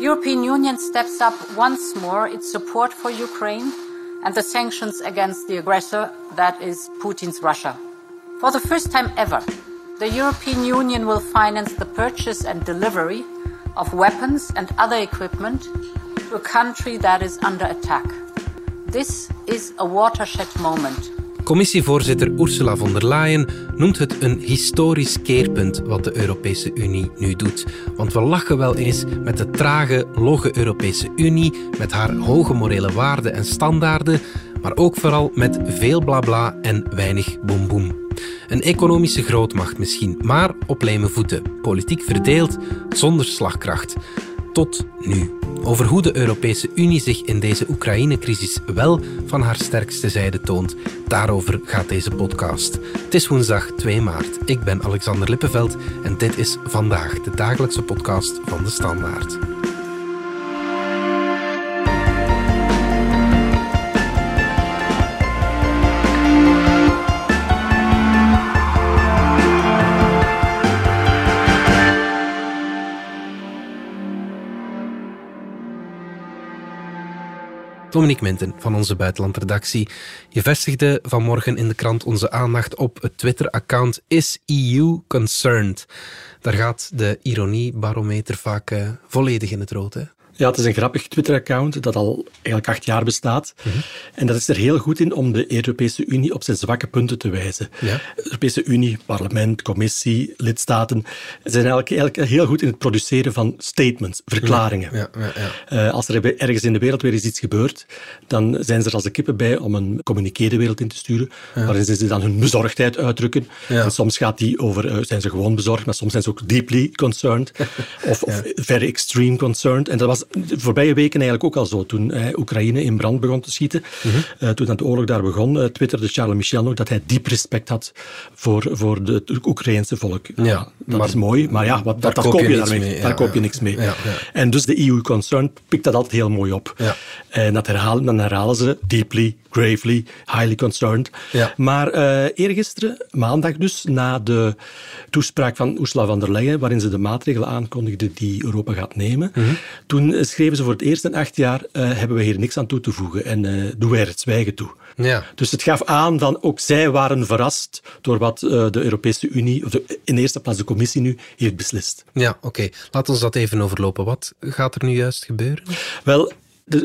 European Union steps up once more its support for Ukraine and the sanctions against the aggressor, that is Putin's Russia. For the first time ever, the European Union will finance the purchase and delivery of weapons and other equipment to a country that is under attack. This is a watershed moment. Commissievoorzitter Ursula von der Leyen noemt het een historisch keerpunt wat de Europese Unie nu doet. Want we lachen wel eens met de trage, logge Europese Unie, met haar hoge morele waarden en standaarden, maar ook vooral met veel blabla en weinig boem Een economische grootmacht misschien, maar op leme voeten. Politiek verdeeld, zonder slagkracht. Tot nu over hoe de Europese Unie zich in deze Oekraïne-crisis wel van haar sterkste zijde toont. Daarover gaat deze podcast. Het is woensdag 2 maart. Ik ben Alexander Lippenveld en dit is vandaag de dagelijkse podcast van de Standaard. Dominique Minten van onze buitenlandredactie. Je vestigde vanmorgen in de krant onze aandacht op het Twitter-account Is EU Concerned? Daar gaat de ironiebarometer vaak uh, volledig in het rood. Hè? Ja, het is een grappig Twitter-account dat al eigenlijk acht jaar bestaat. En dat is er heel goed in om de Europese Unie op zijn zwakke punten te wijzen. Ja. De Europese Unie, parlement, commissie, lidstaten zijn eigenlijk, eigenlijk heel goed in het produceren van statements, verklaringen. Ja, uh, als er ergens in de wereld weer eens iets gebeurt, dan zijn ze er als de kippen bij om een communiqué de wereld in te sturen, waarin ze dan hun bezorgdheid uitdrukken. En soms gaat die over, uh, zijn ze gewoon bezorgd, maar soms zijn ze ook deeply concerned of, of very extreme concerned. En dat was de voorbije weken eigenlijk ook al zo. Toen Oekraïne in brand begon te schieten, mm -hmm. toen de oorlog daar begon, uh, twitterde Charles Michel nog dat hij diep respect had voor, voor de, het Oekraïnse volk. Ja, dat is mooi, maar ja, wat, dat, dat koop je, daarmee. daar koop je niks mee. En dus de EU Concern pikt dat altijd heel mooi op. En dat herhalen, dan herhalen ze deeply, gravely, highly concerned. Maar uh, eergisteren, maandag dus, na de toespraak van Ursula von der Leyen, waarin ze de maatregelen aankondigde die Europa gaat nemen, mm -hmm. toen schreven ze voor het eerst in acht jaar uh, hebben we hier niks aan toe te voegen en uh, doen wij er het zwijgen toe. Ja. Dus het gaf aan dat ook zij waren verrast door wat uh, de Europese Unie, of de, in de eerste plaats de Commissie nu, heeft beslist. Ja, oké. Okay. Laat ons dat even overlopen. Wat gaat er nu juist gebeuren? Wel,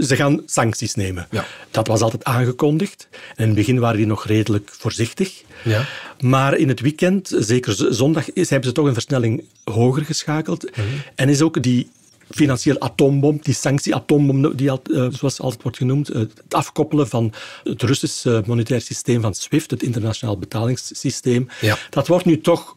ze gaan sancties nemen. Ja. Dat was altijd aangekondigd. In het begin waren die nog redelijk voorzichtig. Ja. Maar in het weekend, zeker zondag, is, hebben ze toch een versnelling hoger geschakeld. Mm -hmm. En is ook die financiële atoombom, die sanctie-atoombom, die, uh, zoals altijd wordt genoemd, uh, het afkoppelen van het Russische monetair systeem van SWIFT, het internationaal betalingssysteem, ja. dat wordt nu toch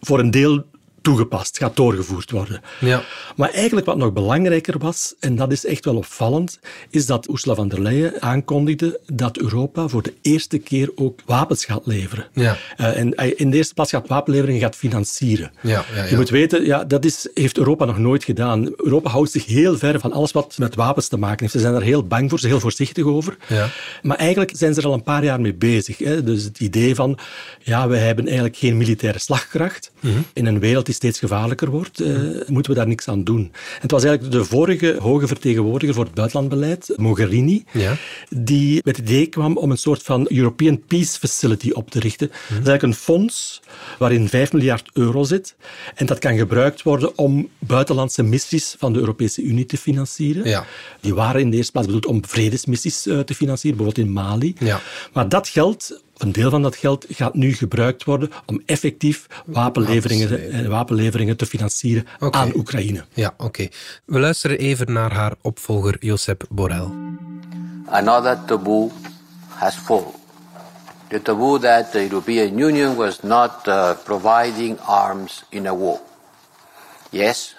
voor een deel toegepast, gaat doorgevoerd worden. Ja. Maar eigenlijk wat nog belangrijker was, en dat is echt wel opvallend, is dat Ursula von der Leyen aankondigde dat Europa voor de eerste keer ook wapens gaat leveren. Ja. Uh, en in de eerste plaats gaat wapenleveringen gaat financieren. Ja, ja, Je moet weten, ja, dat is, heeft Europa nog nooit gedaan. Europa houdt zich heel ver van alles wat met wapens te maken heeft. Ze zijn daar heel bang voor, ze zijn heel voorzichtig over. Ja. Maar eigenlijk zijn ze er al een paar jaar mee bezig. Hè. Dus het idee van, ja, we hebben eigenlijk geen militaire slagkracht mm -hmm. in een wereld die steeds gevaarlijker wordt, uh, moeten we daar niks aan doen. En het was eigenlijk de vorige hoge vertegenwoordiger voor het buitenlandbeleid, Mogherini, ja. die met het idee kwam om een soort van European Peace Facility op te richten. Dat is eigenlijk een fonds waarin 5 miljard euro zit. En dat kan gebruikt worden om buitenlandse missies van de Europese Unie te financieren. Ja. Die waren in de eerste plaats bedoeld om vredesmissies uh, te financieren, bijvoorbeeld in Mali. Ja. Maar dat geld een deel van dat geld gaat nu gebruikt worden om effectief wapenleveringen, eh, wapenleveringen te financieren okay. aan Oekraïne. Ja, oké. Okay. We luisteren even naar haar opvolger Josep Borrell. Another taboo has fallen. The taboo that the European Union was not uh, providing arms in a war. Yes,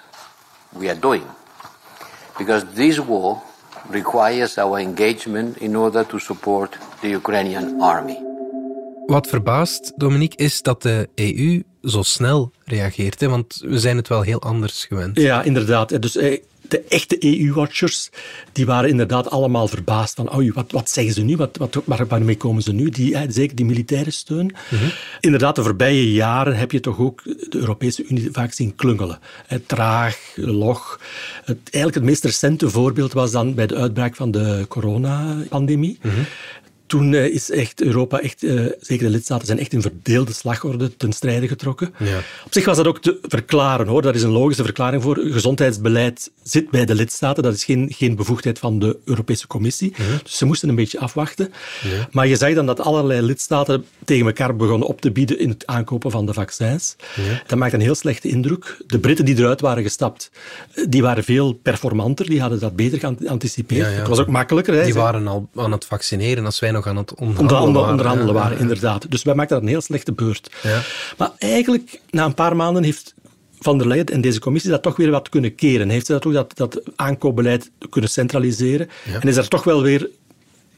we are doing. Because this war requires our engagement in order to support the Ukrainian army. Wat verbaast, Dominique, is dat de EU zo snel reageert. Hè? Want we zijn het wel heel anders gewend. Ja, inderdaad. Dus eh, de echte EU-watchers, die waren inderdaad allemaal verbaasd van, oh, wat, wat zeggen ze nu? Wat, wat, waar, waarmee komen ze nu? Die, zeker die militaire steun. Mhm. Inderdaad, de voorbije jaren heb je toch ook de Europese Unie vaak zien klungelen. traag, log. Het, eigenlijk het meest recente voorbeeld was dan bij de uitbraak van de coronapandemie. Mm toen eh, is echt Europa, echt, uh, zeker de lidstaten, zijn echt in verdeelde slagorde ten strijde getrokken. Ja. Op zich was dat ook te verklaren, hoor. Daar is een logische verklaring voor. Gezondheidsbeleid zit bij de lidstaten. Dat is geen, geen bevoegdheid van de Europese Commissie. Dus ze moesten een beetje afwachten. Ja. Maar je zag dan dat allerlei lidstaten tegen elkaar begonnen op te bieden in het aankopen van de vaccins. Dat maakt een heel slechte indruk. De Britten die eruit waren gestapt, eh, die waren veel performanter. Die hadden dat beter geanticipeerd. Het was ook makkelijker. Hè. Die waren al aan het vaccineren als wij nog aan het onderhandelen, waren. onderhandelen waren. inderdaad. Dus wij maakten dat een heel slechte beurt. Maar eigenlijk, na een paar maanden heeft van der Leyen en deze commissie dat toch weer wat kunnen keren. Heeft ze dat ook dat, dat aankoopbeleid kunnen centraliseren. En is er toch wel weer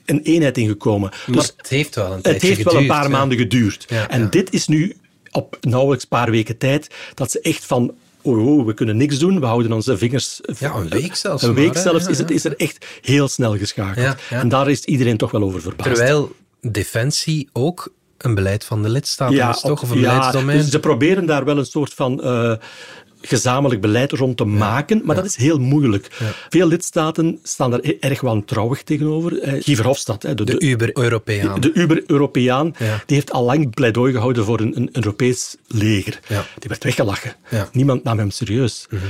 een eenheid in gekomen. Maar het heeft wel een Het heeft wel een paar maanden geduurd. en dit is nu op nauwelijks een paar weken tijd dat ze echt van oh, oh, we kunnen niks doen, we houden onze vingers... Ja, een week zelfs. Een week zelfs is, het, is er echt heel snel geschakeld. En daar is iedereen toch wel over verbaasd. Terwijl Defensie ook een beleid van de lidstaten ja, is, toch? Of een ja, dus ze proberen daar wel een soort van uh, gezamenlijk beleid rond te maken, maar dat is heel moeilijk. Veel lidstaten staan daar e- erg wantrouwig tegenover. Eh, Guy Verhofstadt, de, de Uber-Europeaan. De Uber-Europeaan, die heeft al lang pleidooi gehouden voor een, een Europees leger. Die werd weggelachen. Niemand nam hem serieus. Mhm.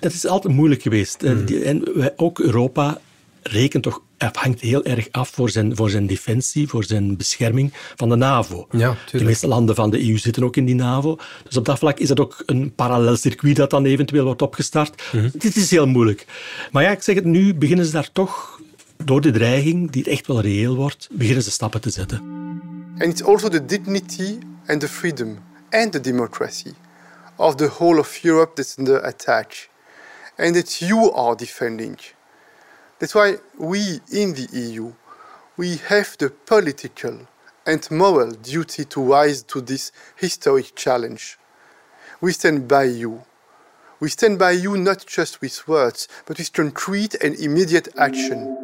Dat is altijd moeilijk geweest. Mhm. En wij, ook Europa rekent toch, hangt heel erg af voor zijn, voor zijn defensie, voor zijn bescherming van de NAVO. Ja, de meeste landen van de EU zitten ook in die NAVO. Dus op dat vlak is dat ook een parallel circuit dat dan eventueel wordt opgestart. Mm Dit is heel moeilijk. Maar ja, ik zeg het, nu beginnen ze daar toch, door de dreiging, die echt wel reëel wordt, beginnen ze stappen te zetten. And it's also the dignity and the freedom and the democracy of the whole of Europe that's under attack. And that you are defending. That's why we in the EU, we have the political and moral duty to rise to this historic challenge. We stand by you. We stand by you not just with words, but with concrete and immediate action.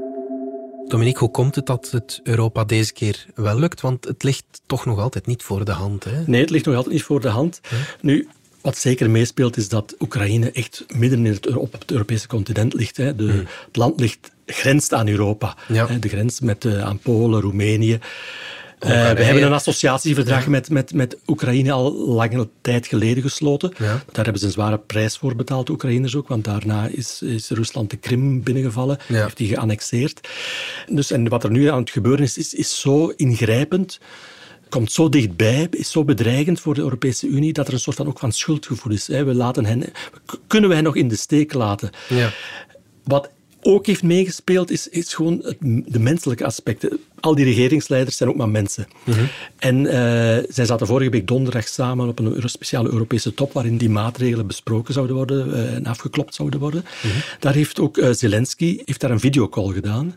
Dominique, hoe komt het dat het Europa deze keer wel lukt? Want het ligt toch nog altijd niet voor de hand. Hè? Nee, het ligt nog altijd niet voor de hand. Nu, wat zeker meespeelt is dat Oekraïne echt midden in het, op het Europese continent ligt. Hè. De, hmm. Het land ligt, grenst aan Europa. Hè. De grens met, uh, aan Polen, Roemenië. Uh, we hebben een associatieverdrag met, met, met Oekraïne al lange tijd geleden gesloten. Daar hebben ze een zware prijs voor betaald, de Oekraïners ook, want daarna is, is Rusland de Krim binnengevallen, heeft die geannexeerd. Dus, en wat er nu aan het gebeuren is, is, is zo ingrijpend komt zo dichtbij, is zo bedreigend voor de Europese Unie, dat er een soort van, ook van schuldgevoel is. We laten hen, kunnen we hen nog in de steek laten? Ja. Wat ook heeft meegespeeld, is, is gewoon het, de menselijke aspecten. Al die regeringsleiders zijn ook maar mensen. Mhm. En uh, zij zaten vorige week donderdag samen op een speciale Europese top waarin die maatregelen besproken zouden worden uh, en afgeklopt zouden worden. Mhm. Daar heeft ook uh, Zelensky heeft daar een videocall gedaan.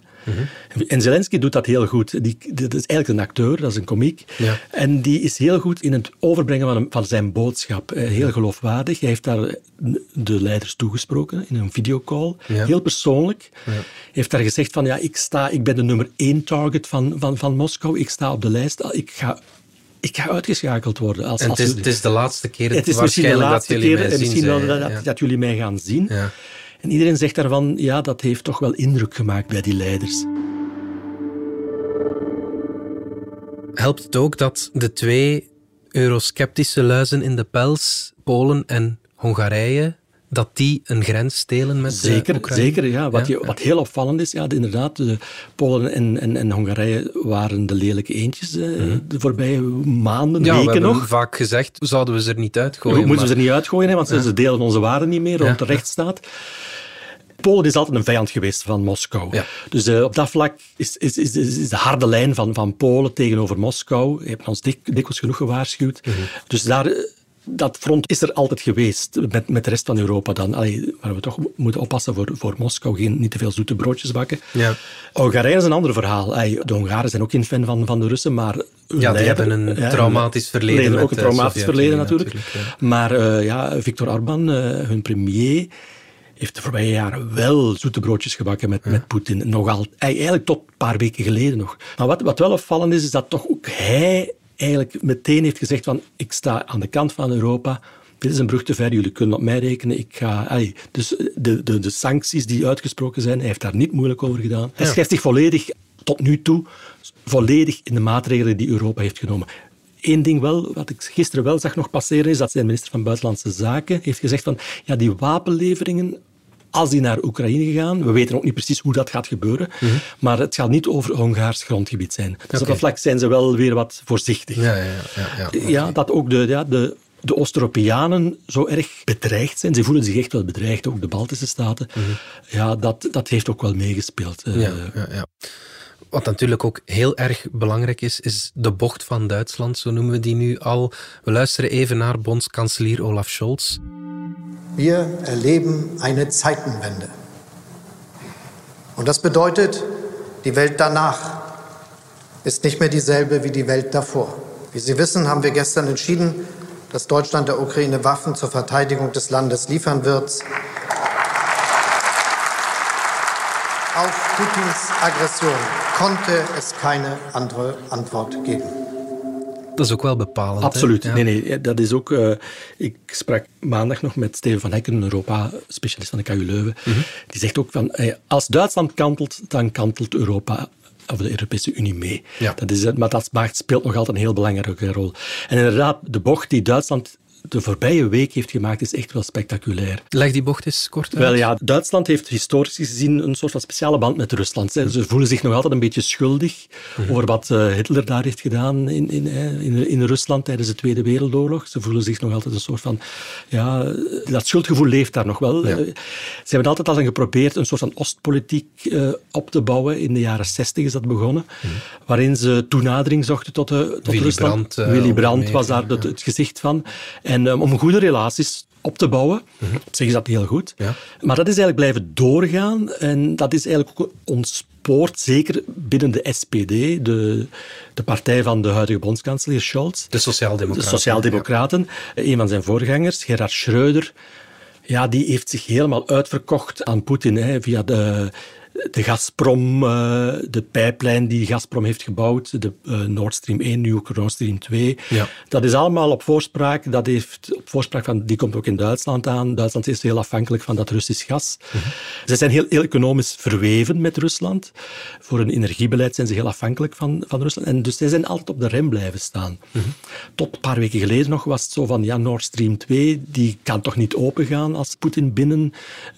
En Zelensky doet dat heel goed. Die, dat is eigenlijk een acteur, dat is een komiek. Ja. En die is heel goed in het overbrengen van, van zijn boodschap. Eh, heel geloofwaardig. Hij heeft daar de leiders toegesproken in een videocall. Heel persoonlijk. Hij heeft daar gezegd van, ja, ik, sta, ik ben de nummer één target van, van, van Moskou. Ik sta op de lijst. Ik ga ik ga uitgeschakeld worden. Als, en het, is, het is de laatste keer het is misschien de laatste keer, mij misschien wel dat, dat, jullie mij gaan zien. Ja. En iedereen zegt daarvan, ja, dat heeft toch wel indruk gemaakt bij die leiders. Helpt het ook dat de twee eurosceptische luizen in de pels, Polen en Hongarije, dat die een grens delen met zeker, Zeker, ja. Wat, Je, wat heel opvallend is, ja, inderdaad, de Polen en, en, en Hongarije waren de lelijke eentjes eh, mhm. de voorbije maanden, ja, weken we nog. vaak gezegd, zouden we ze er niet uitgooien. We moeten ze er niet uitgooien, hè, want ze delen onze waarden niet meer rond de rechtsstaat. Polen is altijd een vijand geweest van Moskou. Dus uh, op dat vlak is, is, is, is, de harde lijn van, van Polen tegenover Moskou. Je hebt ons dik, dikwijls genoeg gewaarschuwd. -hmm. Dus daar eh, dat front is er altijd geweest, met, met de rest van Europa dan. Allee, waar we toch moeten oppassen voor, voor Moskou, geen, niet te veel zoete broodjes bakken. Ja. Hongarije is een ander verhaal. Allee, de Hongaren zijn ook geen fan van, van de Russen, maar... Ja, die hebben een traumatisch verleden. ook een traumatisch verleden natuurlijk. Maar uh, ja, Viktor Orban, uh, hun premier heeft de voorbije jaren wel zoete broodjes gebakken met, met Poetin. Nogal, eigenlijk tot een paar weken geleden nog. Maar wat, wat wel opvallend is, is dat toch ook hij eigenlijk meteen heeft gezegd van ik sta aan de kant van Europa dit is een brug te ver, jullie kunnen op mij rekenen. Ik ga, dus de, de, de sancties die uitgesproken zijn, hij heeft daar niet moeilijk over gedaan. Hij schrijft zich volledig, tot nu toe, volledig in de maatregelen die Europa heeft genomen. Eén ding wel, wat ik gisteren wel zag nog passeren, is dat zijn minister van Buitenlandse Zaken heeft gezegd van ja, die wapenleveringen als die naar Oekraïne gaan, we weten ook niet precies hoe dat gaat gebeuren, mhm. maar het gaat niet over Hongaars grondgebied zijn. Dus op dat vlak zijn ze wel weer wat voorzichtig. Ja, ja, ja, ja, ja dat ook de, ja, de de Oost-Europeanen zo erg bedreigd zijn. Ze voelen zich echt wel bedreigd, ook de Baltische staten. Mhm. Ja, dat, dat heeft ook wel meegespeeld. Ja, ja, ja. Wat natuurlijk ook heel erg belangrijk is, is de bocht van Duitsland, zo noemen we die nu al. We luisteren even naar bondskanselier Olaf Scholz. Wir erleben eine Zeitenwende. Und das bedeutet, die Welt danach ist nicht mehr dieselbe wie die Welt davor. Wie Sie wissen, haben wir gestern entschieden, dass Deutschland der Ukraine Waffen zur Verteidigung des Landes liefern wird. Auf Putins Aggression konnte es keine andere Antwort geben. Dat is ook wel bepalend. Absoluut. Nee, nee, dat is ook. Uh, ik sprak maandag nog met Steven van Hekken, een Europa-specialist van de KU Leuven. Mm -hmm. Die zegt ook van: uh, als Duitsland kantelt, dan kantelt Europa of de Europese Unie mee. Ja. Dat is, maar dat speelt nog altijd een heel belangrijke rol. En inderdaad, de bocht die Duitsland de voorbije week heeft gemaakt, is echt wel spectaculair. Leg die bocht eens kort uit. Wel ja, Duitsland heeft historisch gezien een soort van speciale band met Rusland. Ze voelen zich nog altijd een beetje schuldig mhm. over wat eh, Hitler daar heeft gedaan in, in, in, in, Rusland tijdens de Tweede Wereldoorlog. Ze voelen zich nog altijd een soort van... Ja, dat schuldgevoel leeft daar nog wel. Eh, ze hebben altijd al geprobeerd een soort van Oostpolitiek uh, op te bouwen. In de jaren zestig is dat begonnen. Mhm. Waarin ze toenadering zochten tot, tot Willy Rusland. Brandt, Willy Brandt was daar het, het gezicht van. En um, om goede relaties op te bouwen. Mm Op zich is dat heel goed. Ja. Maar dat is eigenlijk blijven doorgaan. En dat is eigenlijk ook ontspoord, zeker binnen de SPD, de, de partij van de huidige bondskanselier Scholz. De Sociaaldemocraten. De Sociaaldemocraten. Ja. Een van zijn voorgangers, Gerhard Schreuder, ja, die heeft zich helemaal uitverkocht aan Poetin hè, via de de Gazprom, uh, de pijplijn die Gazprom heeft gebouwd, de uh, Nord Stream 1, nu ook Nord Stream 2. Ja. Dat is allemaal op voorspraak. Dat heeft op voorspraak van, die komt ook in Duitsland aan. Duitsland is heel afhankelijk van dat Russisch gas. Mm Ze zijn heel, heel, economisch verweven met Rusland. Voor hun energiebeleid zijn ze heel afhankelijk van, van Rusland. En dus zij zijn altijd op de rem blijven staan. Mm Tot een paar weken geleden nog was het zo van, ja, Nord Stream 2, die kan toch niet opengaan als Poetin binnen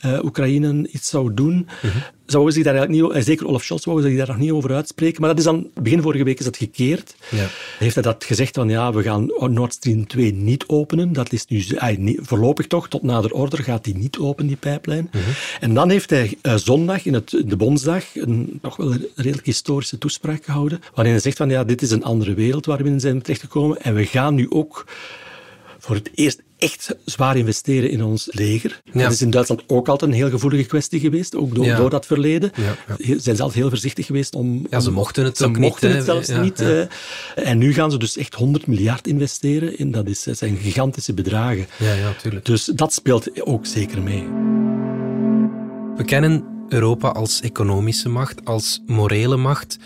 uh, Oekraïne iets zou doen. Mm zich daar eigenlijk niet, en zeker Olaf Scholz wouden zich daar nog niet over uitspreken, maar dat is dan, begin vorige week is dat gekeerd. Ja. Heeft hij dat gezegd van, ja, we gaan Nord Stream 2 niet openen. Dat is nu, voorlopig toch, tot nader order gaat die niet open, die pijplijn. Mhm. En dan heeft hij uh, zondag, in, het, de Bondsdag, een nog wel een redelijk historische toespraak gehouden, waarin hij zegt van, ja, dit is een andere wereld waar we in zijn terechtgekomen en we gaan nu ook voor het eerst echt zwaar investeren in ons leger. Dat is in Duitsland ook altijd een heel gevoelige kwestie geweest, ook door, door dat verleden. Ze zijn zelf heel voorzichtig geweest om... Ja, ze mochten het ze ook mochten niet. het zelfs niet. Uh, en nu gaan ze dus echt 100 miljard investeren. In, dat, is, dat zijn gigantische bedragen. Ja, ja, tuurlijk. Dus dat speelt ook zeker mee. We kennen Europa als economische macht, als morele macht.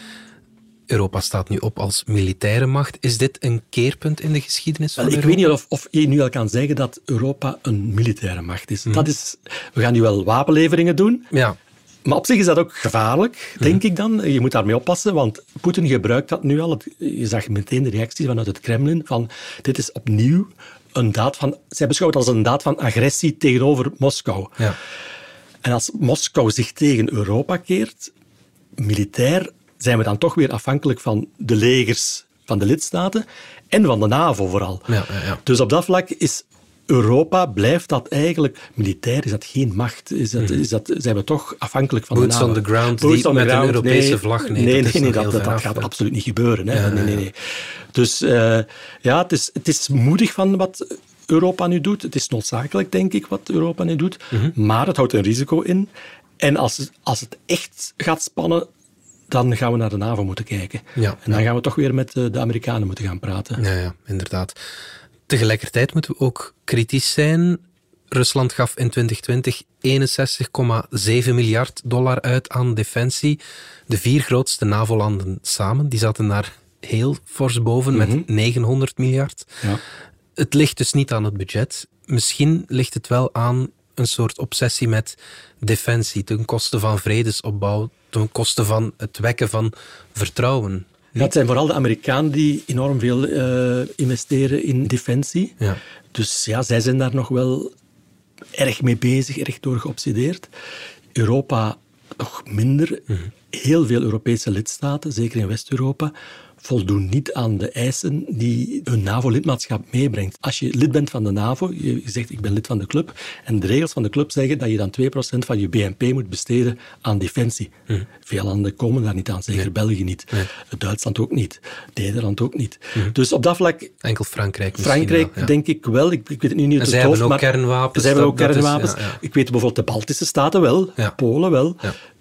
Europa staat nu op als militaire macht. Is dit een keerpunt in de geschiedenis van Europa? Ik weet niet of, of, je nu al kan zeggen dat Europa een militaire macht is. Mhm. Dat is. We gaan nu wel wapenleveringen doen. Ja. Maar op zich is dat ook gevaarlijk, denk mhm. ik dan. Je moet daarmee oppassen, want Poetin gebruikt dat nu al. Je zag meteen de reacties vanuit het Kremlin van dit is opnieuw een daad van... Zij beschouwt het als een daad van agressie tegenover Moskou. Ja. En als Moskou zich tegen Europa keert, militair zijn we dan toch weer afhankelijk van de legers van de lidstaten en van de NAVO vooral. Ja, ja, Dus op dat vlak is Europa, blijft dat eigenlijk, militair is dat geen macht. Is dat, mhm. is dat, zijn we toch afhankelijk van Boots de NAVO. on the ground, Boots die met een Europese nee, vlag. Nee, nee, nee, nee dat, dat, gaat absoluut niet gebeuren. Hè. nee, nee, nee. Dus uh, ja, het is, het is moedig van wat Europa nu doet. Het is noodzakelijk, denk ik, wat Europa nu doet. Mm -hmm. Maar het houdt een risico in. En als, als het echt gaat spannen, dan gaan we naar de NAVO moeten kijken. Ja, en dan gaan we toch weer met eh, de Amerikanen moeten gaan praten. Ja, ja, inderdaad. Tegelijkertijd moeten we ook kritisch zijn. Rusland gaf in 2020 61,7 miljard dollar uit aan defensie. De vier grootste NAVO-landen samen, die zaten daar heel fors boven met 900 mhm. miljard. Ja. Het ligt dus niet aan het budget. Misschien ligt het wel aan een soort obsessie met defensie ten koste van vredesopbouw, ten koste van het wekken van vertrouwen. Ja, het zijn vooral de Amerikanen die enorm veel uh, investeren in defensie. Ja. Dus ja, zij zijn daar nog wel erg mee bezig, erg door geobsedeerd. Europa nog minder. Mhm. Heel veel Europese lidstaten, zeker in West-Europa, voldoen niet aan de eisen die een NAVO-lidmaatschap meebrengt. Als je lid bent van de NAVO, je zegt ik ben lid van de club, en de regels van de club zeggen dat je dan 2% van je BNP moet besteden aan defensie. Hm. Veel landen komen daar niet aan, zeker België niet. Duitsland ook niet. Nederland ook niet. Hm. Dus op dat vlak... Enkel Frankrijk Frankrijk denk ik wel. Ik, ik weet het nu niet uit het hoofd, maar... kernwapens. Ze hebben ook kernwapens. Ik weet bijvoorbeeld de Baltische Staten wel, Polen wel.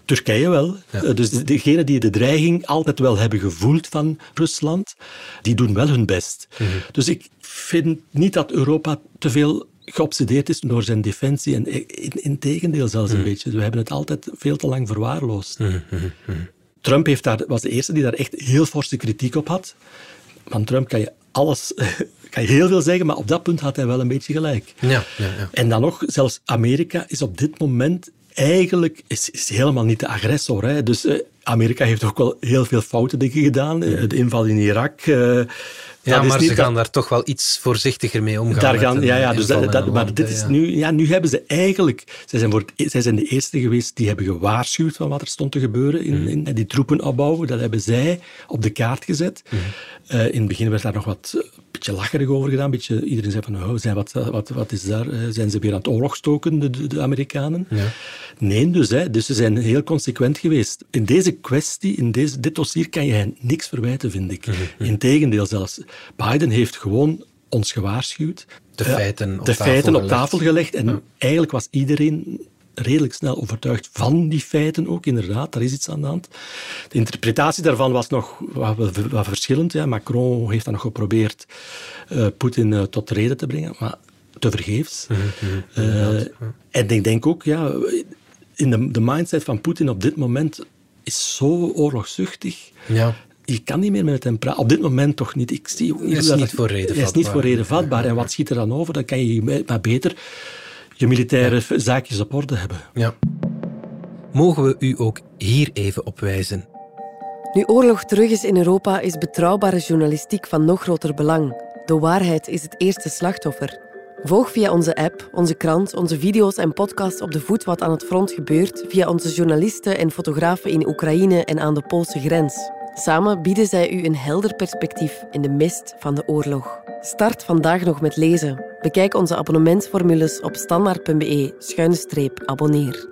Turkije wel. Eh, dus degenen die de dreiging altijd wel hebben gevoeld van Rusland, die doen wel hun best. Mhm. Dus ik vind niet dat Europa te veel geobsedeerd is door zijn defensie. En in, in tegendeel zelfs een mhm. beetje. We hebben het altijd veel te lang verwaarloosd. Mhm, Trump heeft daar, was de eerste die daar echt heel forse kritiek op had. Van Trump kan je alles, kan je heel veel zeggen, maar op dat punt had hij wel een beetje gelijk. Ja, ja, ja. En dan nog, zelfs Amerika is op dit moment eigenlijk is, is helemaal niet de agressor. Hè. Dus eh, Amerika heeft ook wel heel veel foute dingen gedaan. Eh, de inval in Irak. Uh, ja, maar ze gaan daar toch wel iets voorzichtiger mee omgaan. Daar gaan, ja, ja, dus dat, maar dit is nu, ja, nu hebben ze eigenlijk, zij zijn, voor het, zij zijn de eerste geweest die hebben gewaarschuwd van wat er stond te gebeuren in, mm. in die troepen opbouwen. Dat hebben zij op de kaart gezet. Mm. in het begin werd daar nog wat beetje lacherig over gedaan. Beetje, iedereen zei van, oh, zijn, wat, wat, wat is daar? Zijn ze weer aan het oorlog stoken, de, de, Amerikanen? Ja. Nee, dus, hè, dus ze zijn heel consequent geweest. In deze kwestie, in deze, dit dossier, kan je hen niks verwijten, vind ik. Mhm. Integendeel zelfs. Biden heeft gewoon ons gewaarschuwd. De feiten, op, de tafel feiten op tafel gelegd. En eigenlijk was iedereen redelijk snel overtuigd van die feiten ook, inderdaad. Daar is iets aan de hand. De interpretatie daarvan was nog wat, wat verschillend. Ja. Macron heeft dan nog geprobeerd uh, Poetin uh, tot reden te brengen, maar tevergeefs. Uh, en ik denk ook, ja, in de, de mindset van Poetin op dit moment is zo oorlogszuchtig. Ja. Je kan niet meer met hem praten. Op dit moment toch niet. Ik zie is niet voor reden vatbaar. is niet voor reden vatbaar. En wat schiet er dan over? Dan kan je maar beter je militaire zaakjes op orde hebben. Ja. Mogen we u ook hier even op wijzen? Nu oorlog terug is in Europa, is betrouwbare journalistiek van nog groter belang. De waarheid is het eerste slachtoffer. Volg via onze app, onze krant, onze video's en podcasts op de voet wat aan het front gebeurt, via onze journalisten en fotografen in Oekraïne en aan de Poolse grens. Samen bieden zij u een helder perspectief in de mist van de oorlog. Start vandaag nog met lezen. Bekijk onze abonnementsformules op standaard.be-abonneer.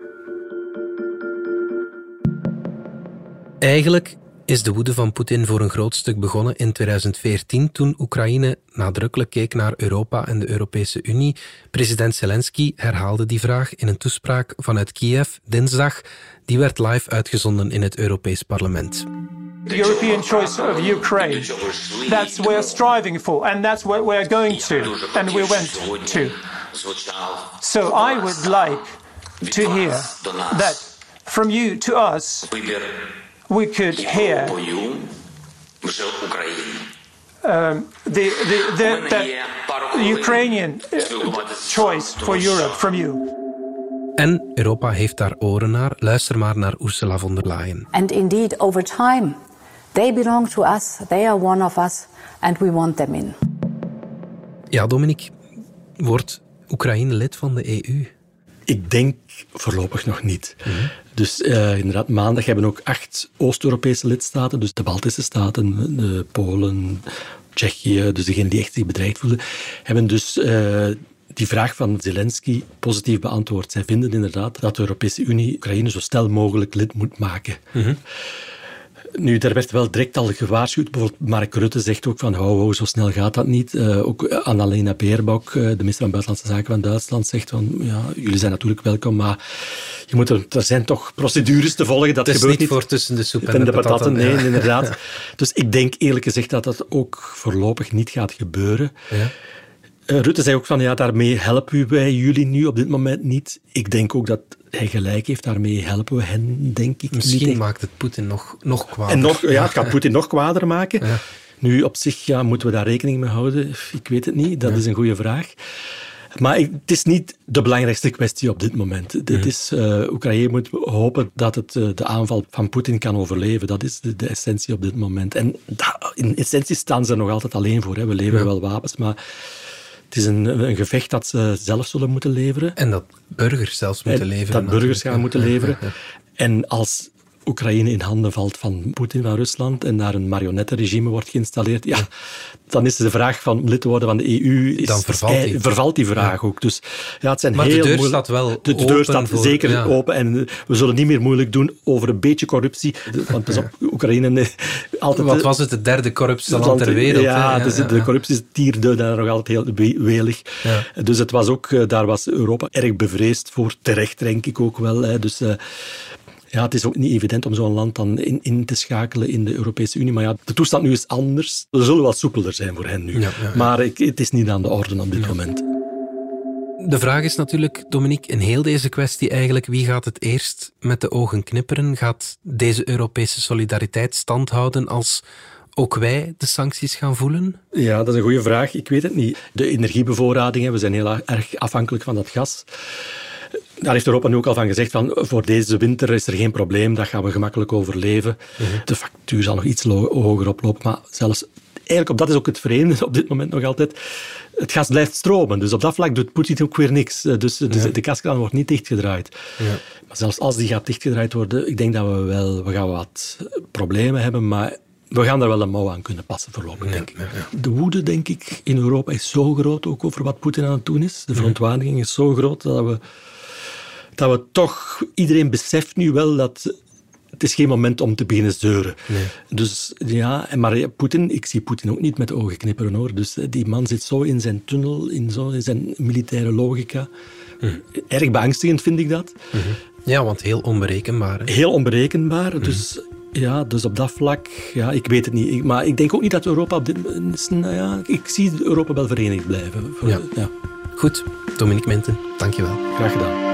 Eigenlijk is de woede van Poetin voor een groot stuk begonnen in 2014 toen Oekraïne nadrukkelijk keek naar Europa en de Europese Unie. President Zelensky herhaalde die vraag in een toespraak vanuit Kiev dinsdag. Die werd live uitgezonden in het Europees Parlement. The European choice of Ukraine. That's what we're striving for, and that's what we're going to, and we went to. So I would like to hear that from you to us, we could hear um, the, the, the, the Ukrainian choice for Europe from you. En Europa heeft daar oren naar. Luister maar naar Ursula von der Leyen. And indeed, over time, They belong to us, they are one of us, and we want them in. Ja, Dominique, wordt Oekraïne lid van de EU? Ik denk voorlopig nog niet. Mhm. Dus uh, inderdaad, maandag hebben ook acht Oost-Europese lidstaten, dus de Baltische staten, de Polen, Tsjechië, dus degenen die echt zich bedreigd voelen, hebben dus uh, die vraag van Zelensky positief beantwoord. Zij vinden inderdaad dat de Europese Unie Oekraïne zo snel mogelijk lid moet maken. Mm nu, daar werd wel direct al gewaarschuwd. Bijvoorbeeld Mark Rutte zegt ook van, hou, hou zo snel gaat dat niet. Uh, ook Annalena Baerbock, uh, de minister van Buitenlandse Zaken van Duitsland, zegt van, ja, jullie zijn natuurlijk welkom, maar je moet er, er zijn toch procedures te volgen. Dat gebeurt niet voor tussen de soep en, de, patatten. Nee, inderdaad. Dus ik denk eerlijk gezegd dat dat ook voorlopig niet gaat gebeuren. Ja. Uh, Rutte zei ook van ja, daarmee helpen wij jullie nu op dit moment niet. Ik denk ook dat hij gelijk heeft, daarmee helpen we hen, denk ik. Misschien niet. maakt het Poetin nog, nog kwader. En nog, ja, het gaat Poetin nog kwader maken. Ja. Nu, op zich ja, moeten we daar rekening mee houden. Ik weet het niet, dat ja. is een goede vraag. Maar het is niet de belangrijkste kwestie op dit moment. Dit is, uh, Oekraïne moet hopen dat het uh, de aanval van Poetin kan overleven. Dat is de, de essentie op dit moment. En in essentie staan ze er nog altijd alleen voor. Hè. We leveren wel wapens, maar het is een, een, gevecht dat ze zelf zullen moeten leveren. En dat burgers zelfs moeten en leveren. Dat burgers gaan moeten leveren. En als Oekraïne in handen valt van Poetin van Rusland en daar een marionettenregime wordt geïnstalleerd, ja, dan is de vraag van lid te worden van de EU, is, dan vervalt die, vervalt die vraag ja. ook. Dus ja, het zijn maar heel de deur moeilijk. staat wel De, de deur staat voor, zeker ja. open en we zullen niet meer moeilijk doen over een beetje corruptie. Want pas op, Oekraïne altijd... Wat was het, het derde corruptste land ter wereld? Ja, dus de corruptiestier daar nog altijd heel welig. Dus het was ook, daar was Europa erg bevreesd voor, terecht denk ik ook wel. Dus... Ja, het is ook niet evident om zo'n land dan in, in, te schakelen in de Europese Unie. Maar ja, de toestand nu is anders. We zullen wat soepeler zijn voor hen nu. Ja, ja, ja. Maar ik, het is niet aan de orde op dit moment. De vraag is natuurlijk, Dominique, in heel deze kwestie eigenlijk, wie gaat het eerst met de ogen knipperen? Gaat deze Europese solidariteit standhouden als ook wij de sancties gaan voelen? Ja, dat is een goede vraag. Ik weet het niet. De energiebevoorrading, we zijn heel erg afhankelijk van dat gas. Daar heeft Europa nu ook al van gezegd van voor deze winter is er geen probleem, dat gaan we gemakkelijk overleven. -huh. De factuur zal nog iets hoger oplopen, maar zelfs eigenlijk op dat is ook het vreemde op dit moment nog altijd. Het gas blijft stromen, dus op dat vlak doet Poetin ook weer niks. Dus, dus ja. de gaskraan wordt niet dichtgedraaid. Ja. Maar zelfs als die gaat dichtgedraaid worden, ik denk dat we wel we gaan wat problemen hebben, maar we gaan daar wel een mouw aan kunnen passen voorlopig, denk ik. Ja, ja. De woede, denk ik, in Europa is zo groot, ook over wat Poetin aan het doen is. De verontwaardiging is zo groot dat we dat we toch... Iedereen beseft nu wel dat het is geen moment om te beginnen zeuren. Nee. Dus ja, maar Poetin, ik zie Poetin ook niet met de ogen knipperen hoor. Dus die man zit zo in zijn tunnel, in, zo, in zijn militaire logica. Mm. Erg beangstigend vind ik dat. Mm -hmm. Ja, want heel onberekenbaar. Hè? Heel onberekenbaar. Mm. Dus ja, dus op dat vlak, ja, ik weet het niet. Ik, maar ik denk ook niet dat Europa op dit nou ja, ik zie Europa wel verenigd blijven. Voor, ja. ja. Goed, Dominique Minten, dankjewel. Graag gedaan.